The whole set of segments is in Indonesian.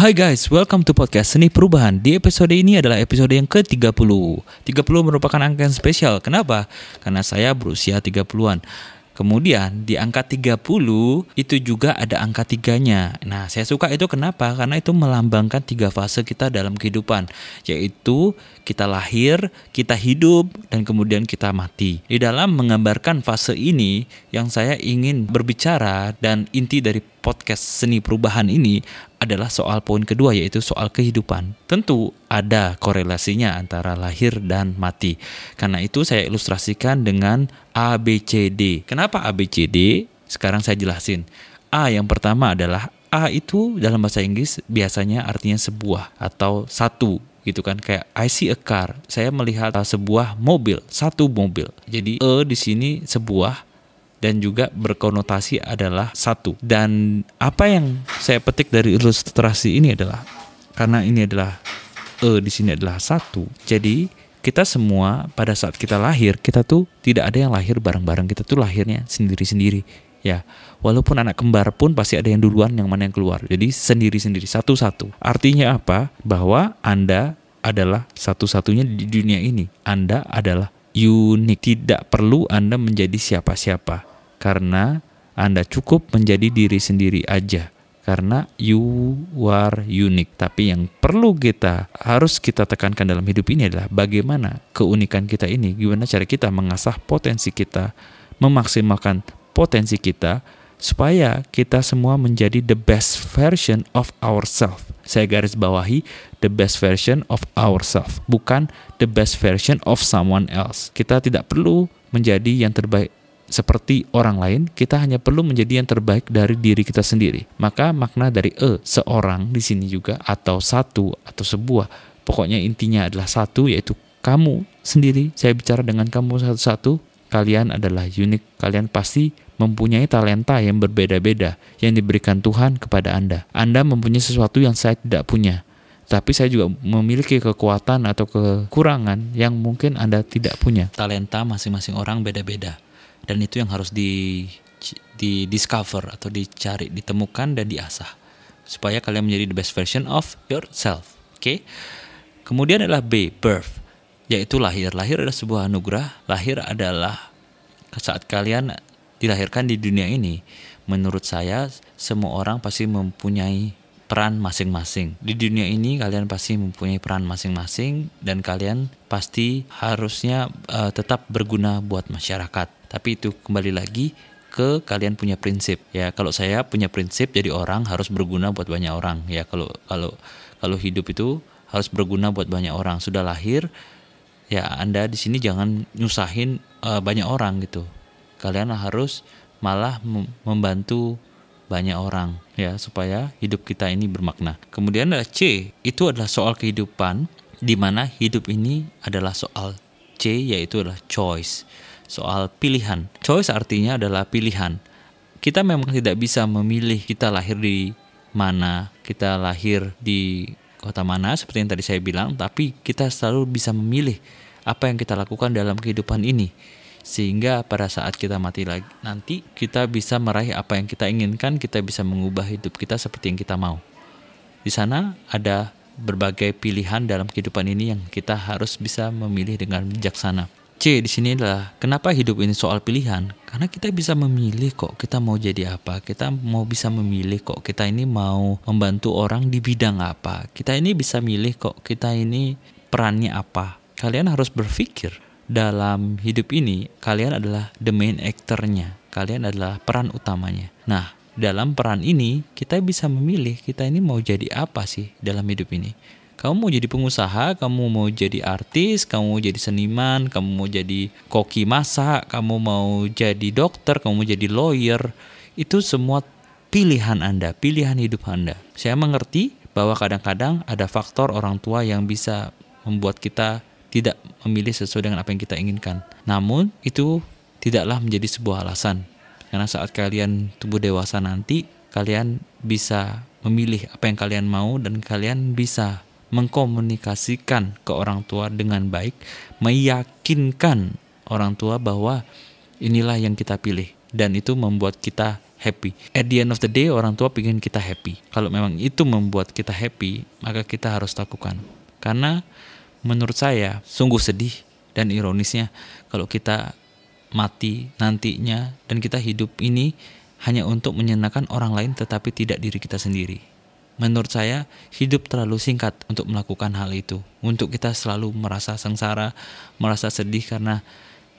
Hai guys, welcome to podcast Seni Perubahan. Di episode ini adalah episode yang ke-30. 30 merupakan angka yang spesial. Kenapa? Karena saya berusia 30-an. Kemudian di angka 30 itu juga ada angka tiganya. Nah saya suka itu kenapa? Karena itu melambangkan tiga fase kita dalam kehidupan. Yaitu kita lahir, kita hidup, dan kemudian kita mati. Di dalam menggambarkan fase ini yang saya ingin berbicara dan inti dari podcast seni perubahan ini adalah soal poin kedua yaitu soal kehidupan. Tentu ada korelasinya antara lahir dan mati. Karena itu saya ilustrasikan dengan ABCD. Kenapa ABCD? Sekarang saya jelasin. A yang pertama adalah A itu dalam bahasa Inggris biasanya artinya sebuah atau satu gitu kan kayak I see a car saya melihat sebuah mobil satu mobil jadi E di sini sebuah dan juga berkonotasi adalah satu. Dan apa yang saya petik dari ilustrasi ini adalah karena ini adalah e di sini adalah satu. Jadi kita semua pada saat kita lahir kita tuh tidak ada yang lahir bareng-bareng. Kita tuh lahirnya sendiri-sendiri ya. Walaupun anak kembar pun pasti ada yang duluan yang mana yang keluar. Jadi sendiri-sendiri satu-satu. Artinya apa? Bahwa anda adalah satu-satunya di dunia ini. Anda adalah unik. Tidak perlu anda menjadi siapa-siapa karena Anda cukup menjadi diri sendiri aja karena you are unique. Tapi yang perlu kita harus kita tekankan dalam hidup ini adalah bagaimana keunikan kita ini, gimana cara kita mengasah potensi kita, memaksimalkan potensi kita supaya kita semua menjadi the best version of ourselves. Saya garis bawahi the best version of ourselves, bukan the best version of someone else. Kita tidak perlu menjadi yang terbaik seperti orang lain, kita hanya perlu menjadi yang terbaik dari diri kita sendiri. Maka makna dari e seorang di sini juga atau satu atau sebuah. Pokoknya intinya adalah satu yaitu kamu sendiri. Saya bicara dengan kamu satu-satu. Kalian adalah unik. Kalian pasti mempunyai talenta yang berbeda-beda yang diberikan Tuhan kepada Anda. Anda mempunyai sesuatu yang saya tidak punya tapi saya juga memiliki kekuatan atau kekurangan yang mungkin Anda tidak punya. Talenta masing-masing orang beda-beda dan itu yang harus di di discover atau dicari, ditemukan dan diasah supaya kalian menjadi the best version of yourself. Oke. Okay? Kemudian adalah B, birth, yaitu lahir. Lahir adalah sebuah anugerah. Lahir adalah saat kalian dilahirkan di dunia ini. Menurut saya, semua orang pasti mempunyai peran masing-masing. Di dunia ini kalian pasti mempunyai peran masing-masing dan kalian pasti harusnya uh, tetap berguna buat masyarakat. Tapi itu kembali lagi ke kalian punya prinsip. Ya kalau saya punya prinsip jadi orang harus berguna buat banyak orang. Ya kalau kalau kalau hidup itu harus berguna buat banyak orang. Sudah lahir ya anda di sini jangan nyusahin uh, banyak orang gitu. Kalian harus malah membantu banyak orang ya supaya hidup kita ini bermakna kemudian ada C itu adalah soal kehidupan di mana hidup ini adalah soal C yaitu adalah choice soal pilihan. Choice artinya adalah pilihan. Kita memang tidak bisa memilih kita lahir di mana, kita lahir di kota mana seperti yang tadi saya bilang, tapi kita selalu bisa memilih apa yang kita lakukan dalam kehidupan ini. Sehingga pada saat kita mati lagi nanti kita bisa meraih apa yang kita inginkan, kita bisa mengubah hidup kita seperti yang kita mau. Di sana ada berbagai pilihan dalam kehidupan ini yang kita harus bisa memilih dengan bijaksana. C di sini adalah kenapa hidup ini soal pilihan? Karena kita bisa memilih kok kita mau jadi apa. Kita mau bisa memilih kok kita ini mau membantu orang di bidang apa. Kita ini bisa milih kok kita ini perannya apa. Kalian harus berpikir dalam hidup ini kalian adalah the main actornya. Kalian adalah peran utamanya. Nah, dalam peran ini kita bisa memilih kita ini mau jadi apa sih dalam hidup ini kamu mau jadi pengusaha, kamu mau jadi artis, kamu mau jadi seniman, kamu mau jadi koki masak, kamu mau jadi dokter, kamu mau jadi lawyer, itu semua pilihan Anda, pilihan hidup Anda. Saya mengerti bahwa kadang-kadang ada faktor orang tua yang bisa membuat kita tidak memilih sesuai dengan apa yang kita inginkan. Namun itu tidaklah menjadi sebuah alasan. Karena saat kalian tumbuh dewasa nanti, kalian bisa memilih apa yang kalian mau dan kalian bisa mengkomunikasikan ke orang tua dengan baik, meyakinkan orang tua bahwa inilah yang kita pilih dan itu membuat kita happy. At the end of the day orang tua ingin kita happy. Kalau memang itu membuat kita happy, maka kita harus lakukan. Karena menurut saya sungguh sedih dan ironisnya kalau kita mati nantinya dan kita hidup ini hanya untuk menyenangkan orang lain tetapi tidak diri kita sendiri. Menurut saya, hidup terlalu singkat untuk melakukan hal itu. Untuk kita selalu merasa sengsara, merasa sedih karena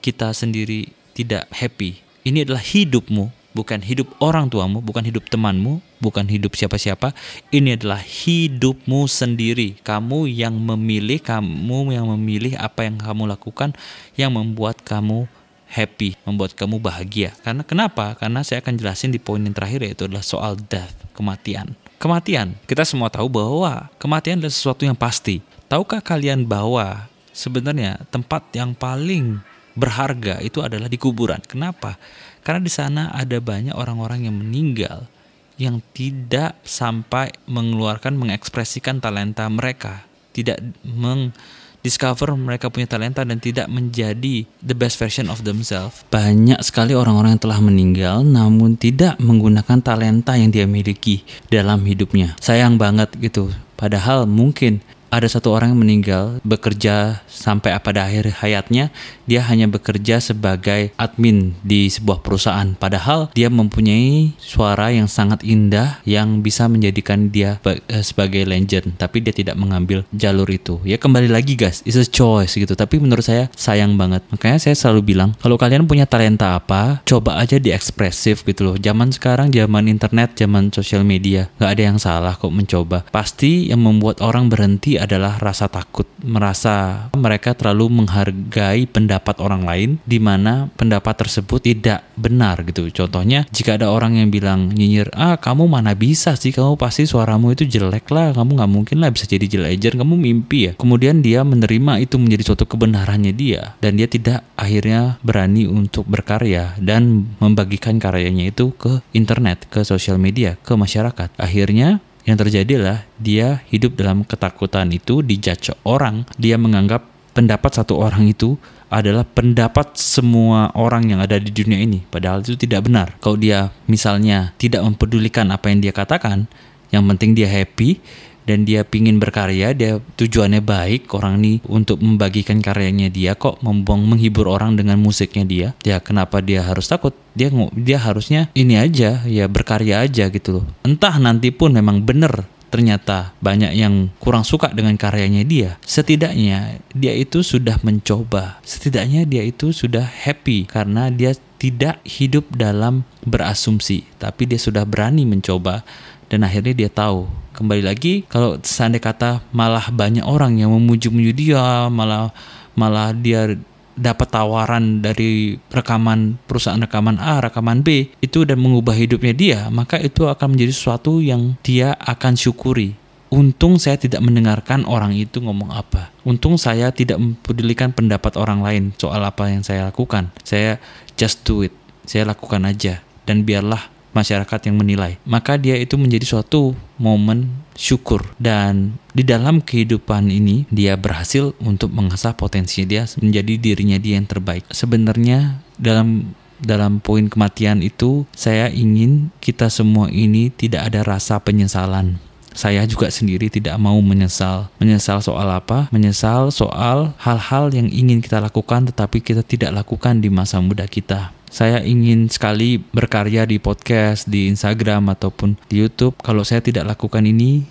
kita sendiri tidak happy. Ini adalah hidupmu, bukan hidup orang tuamu, bukan hidup temanmu, bukan hidup siapa-siapa. Ini adalah hidupmu sendiri. Kamu yang memilih, kamu yang memilih apa yang kamu lakukan yang membuat kamu happy, membuat kamu bahagia. Karena kenapa? Karena saya akan jelasin di poin yang terakhir yaitu adalah soal death, kematian. Kematian, kita semua tahu bahwa kematian adalah sesuatu yang pasti. Tahukah kalian bahwa sebenarnya tempat yang paling berharga itu adalah di kuburan. Kenapa? Karena di sana ada banyak orang-orang yang meninggal yang tidak sampai mengeluarkan mengekspresikan talenta mereka, tidak meng discover mereka punya talenta dan tidak menjadi the best version of themselves. Banyak sekali orang-orang yang telah meninggal namun tidak menggunakan talenta yang dia miliki dalam hidupnya. Sayang banget gitu. Padahal mungkin ada satu orang yang meninggal bekerja sampai pada akhir hayatnya dia hanya bekerja sebagai admin di sebuah perusahaan. Padahal dia mempunyai suara yang sangat indah yang bisa menjadikan dia eh, sebagai legend tapi dia tidak mengambil jalur itu. Ya kembali lagi guys it's a choice gitu. Tapi menurut saya sayang banget. Makanya saya selalu bilang kalau kalian punya talenta apa coba aja diekspresif gitu loh. Zaman sekarang zaman internet zaman sosial media nggak ada yang salah kok mencoba. Pasti yang membuat orang berhenti adalah rasa takut, merasa mereka terlalu menghargai pendapat orang lain di mana pendapat tersebut tidak benar gitu. Contohnya, jika ada orang yang bilang nyinyir, "Ah, kamu mana bisa sih? Kamu pasti suaramu itu jelek lah. Kamu nggak mungkin lah bisa jadi jelejer. Kamu mimpi ya." Kemudian dia menerima itu menjadi suatu kebenarannya dia dan dia tidak akhirnya berani untuk berkarya dan membagikan karyanya itu ke internet, ke sosial media, ke masyarakat. Akhirnya yang terjadi adalah dia hidup dalam ketakutan itu dijudge orang, dia menganggap pendapat satu orang itu adalah pendapat semua orang yang ada di dunia ini. Padahal itu tidak benar. Kalau dia misalnya tidak mempedulikan apa yang dia katakan, yang penting dia happy, dan dia pingin berkarya, dia tujuannya baik orang ini untuk membagikan karyanya dia kok membuang menghibur orang dengan musiknya dia. Ya kenapa dia harus takut? Dia dia harusnya ini aja ya berkarya aja gitu loh. Entah nanti pun memang bener ternyata banyak yang kurang suka dengan karyanya dia. Setidaknya dia itu sudah mencoba. Setidaknya dia itu sudah happy karena dia tidak hidup dalam berasumsi, tapi dia sudah berani mencoba dan akhirnya dia tahu kembali lagi kalau seandainya kata malah banyak orang yang memuji-muji dia malah malah dia dapat tawaran dari rekaman perusahaan rekaman A, rekaman B itu dan mengubah hidupnya dia, maka itu akan menjadi sesuatu yang dia akan syukuri. Untung saya tidak mendengarkan orang itu ngomong apa. Untung saya tidak mempedulikan pendapat orang lain soal apa yang saya lakukan. Saya just do it. Saya lakukan aja dan biarlah masyarakat yang menilai. Maka dia itu menjadi suatu momen syukur dan di dalam kehidupan ini dia berhasil untuk mengasah potensi dia menjadi dirinya dia yang terbaik. Sebenarnya dalam dalam poin kematian itu saya ingin kita semua ini tidak ada rasa penyesalan saya juga sendiri tidak mau menyesal. Menyesal soal apa? Menyesal soal hal-hal yang ingin kita lakukan tetapi kita tidak lakukan di masa muda kita saya ingin sekali berkarya di podcast, di Instagram ataupun di YouTube. Kalau saya tidak lakukan ini,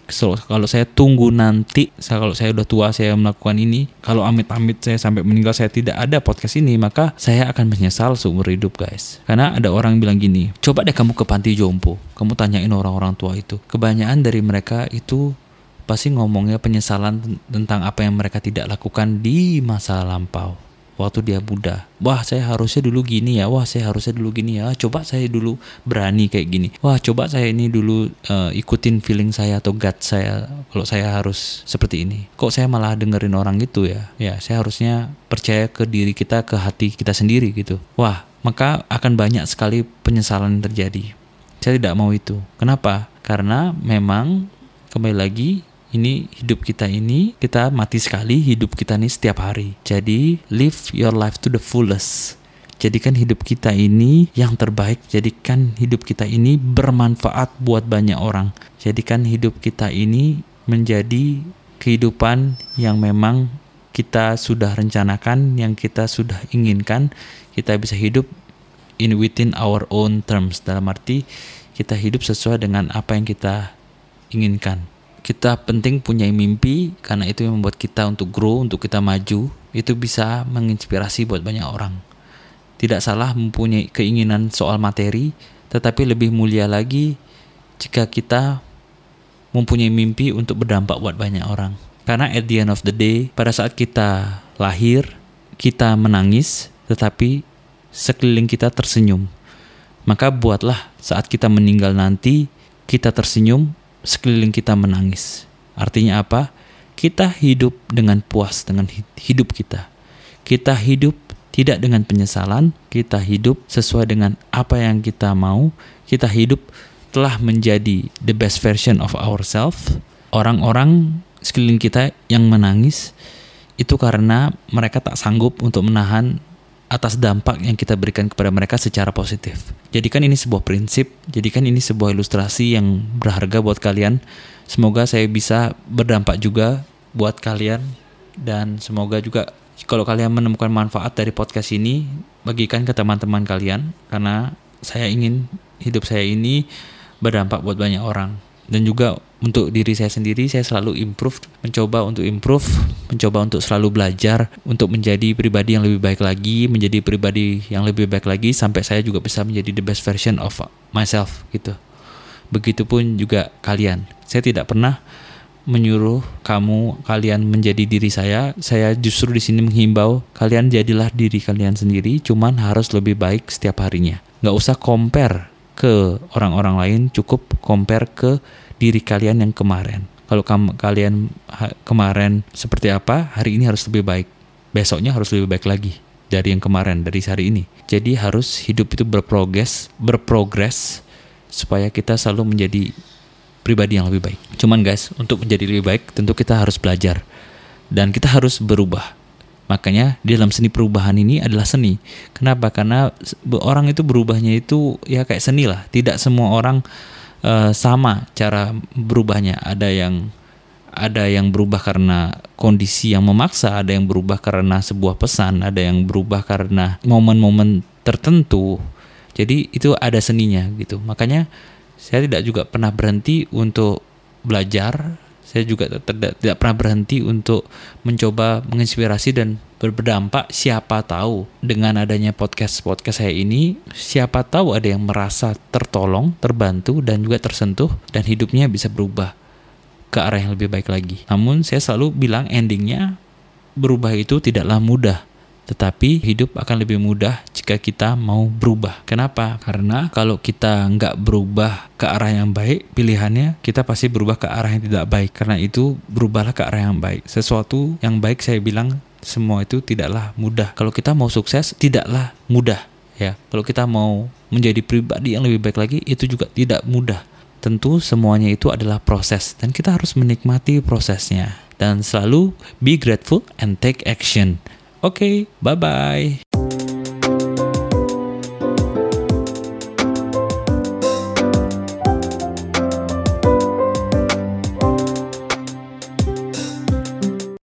kalau saya tunggu nanti, kalau saya udah tua saya melakukan ini, kalau amit-amit saya sampai meninggal saya tidak ada podcast ini, maka saya akan menyesal seumur hidup, guys. Karena ada orang bilang gini, coba deh kamu ke panti jompo, kamu tanyain orang-orang tua itu. Kebanyakan dari mereka itu pasti ngomongnya penyesalan tentang apa yang mereka tidak lakukan di masa lampau waktu dia muda. Wah, saya harusnya dulu gini ya. Wah, saya harusnya dulu gini ya. Coba saya dulu berani kayak gini. Wah, coba saya ini dulu uh, ikutin feeling saya atau gut saya kalau saya harus seperti ini. Kok saya malah dengerin orang itu ya? Ya, saya harusnya percaya ke diri kita, ke hati kita sendiri gitu. Wah, maka akan banyak sekali penyesalan yang terjadi. Saya tidak mau itu. Kenapa? Karena memang kembali lagi ini hidup kita ini kita mati sekali hidup kita ini setiap hari jadi live your life to the fullest Jadikan hidup kita ini yang terbaik, jadikan hidup kita ini bermanfaat buat banyak orang. Jadikan hidup kita ini menjadi kehidupan yang memang kita sudah rencanakan, yang kita sudah inginkan, kita bisa hidup in within our own terms. Dalam arti kita hidup sesuai dengan apa yang kita inginkan. Kita penting punya mimpi karena itu yang membuat kita untuk grow, untuk kita maju. Itu bisa menginspirasi buat banyak orang. Tidak salah mempunyai keinginan soal materi, tetapi lebih mulia lagi jika kita mempunyai mimpi untuk berdampak buat banyak orang. Karena at the end of the day, pada saat kita lahir, kita menangis, tetapi sekeliling kita tersenyum. Maka buatlah saat kita meninggal nanti, kita tersenyum, sekeliling kita menangis. Artinya apa? Kita hidup dengan puas dengan hidup kita. Kita hidup tidak dengan penyesalan, kita hidup sesuai dengan apa yang kita mau, kita hidup telah menjadi the best version of ourselves. Orang-orang sekeliling kita yang menangis itu karena mereka tak sanggup untuk menahan atas dampak yang kita berikan kepada mereka secara positif. Jadikan ini sebuah prinsip, jadikan ini sebuah ilustrasi yang berharga buat kalian. Semoga saya bisa berdampak juga buat kalian dan semoga juga kalau kalian menemukan manfaat dari podcast ini, bagikan ke teman-teman kalian karena saya ingin hidup saya ini berdampak buat banyak orang dan juga untuk diri saya sendiri saya selalu improve mencoba untuk improve mencoba untuk selalu belajar untuk menjadi pribadi yang lebih baik lagi menjadi pribadi yang lebih baik lagi sampai saya juga bisa menjadi the best version of myself gitu. Begitupun juga kalian. Saya tidak pernah menyuruh kamu kalian menjadi diri saya. Saya justru di sini menghimbau kalian jadilah diri kalian sendiri cuman harus lebih baik setiap harinya. Nggak usah compare ke orang-orang lain cukup compare ke diri kalian yang kemarin. Kalau kalian kemarin seperti apa hari ini harus lebih baik. Besoknya harus lebih baik lagi dari yang kemarin dari hari ini. Jadi harus hidup itu berprogres berprogres supaya kita selalu menjadi pribadi yang lebih baik. Cuman guys untuk menjadi lebih baik tentu kita harus belajar. Dan kita harus berubah Makanya di dalam seni perubahan ini adalah seni. Kenapa? Karena orang itu berubahnya itu ya kayak seni lah. Tidak semua orang uh, sama cara berubahnya. Ada yang ada yang berubah karena kondisi yang memaksa, ada yang berubah karena sebuah pesan, ada yang berubah karena momen-momen tertentu. Jadi itu ada seninya gitu. Makanya saya tidak juga pernah berhenti untuk belajar saya juga tidak, tidak pernah berhenti untuk mencoba menginspirasi dan berdampak. Siapa tahu dengan adanya podcast podcast saya ini siapa tahu ada yang merasa tertolong terbantu dan juga tersentuh dan hidupnya bisa berubah ke arah yang lebih baik lagi. Namun saya selalu bilang endingnya berubah itu tidaklah mudah tetapi hidup akan lebih mudah jika kita mau berubah. Kenapa? Karena kalau kita nggak berubah ke arah yang baik, pilihannya kita pasti berubah ke arah yang tidak baik. Karena itu berubahlah ke arah yang baik. Sesuatu yang baik saya bilang semua itu tidaklah mudah. Kalau kita mau sukses, tidaklah mudah. Ya, kalau kita mau menjadi pribadi yang lebih baik lagi, itu juga tidak mudah. Tentu semuanya itu adalah proses dan kita harus menikmati prosesnya dan selalu be grateful and take action. Okay, bye bye.